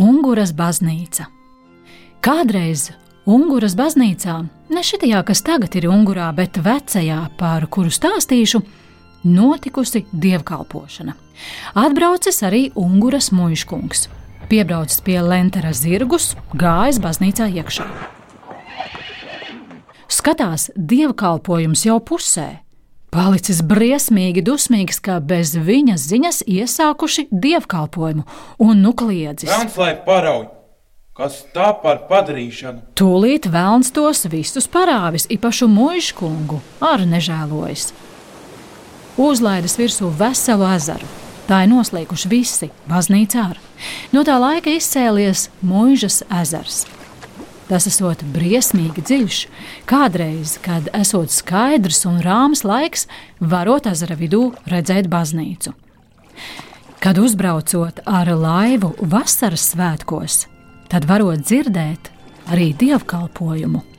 Unguras baznīca. Kādreiz Unguras baznīcā, ne šitajā, kas tagad ir Ungurā, bet vecajā, par kuru stāstīšu, notikusi dievkalpošana. Atbraucis arī Unguras muškungs. Piebraucis pie Lentera zirgus, gājis baznīcā iekšā. Skatās, dievkalpojums jau pusē. Palicis briesmīgi dusmīgs, ka bez viņa ziņas iesākuši dievkalpojumu un nu kliedzis. Velns lai parauj, kas tā par padarīšanu. Tūlīt vēlns tos visus parāvis, īpašu muškungu, ar nežēlojas. Uzlaidis virsū veselu ezeru. Tā ir noslēguši visi, baznīca ar. No tā laika izcēlies Mūžas ezers. Tas esot briesmīgi dziļš. Kādreiz, kad esot skaidrs un rāms laiks, varot ezera vidū redzēt baznīcu. Kad uzbraucot ar laivu vasaras svētkos, tad varot dzirdēt arī dievkalpojumu.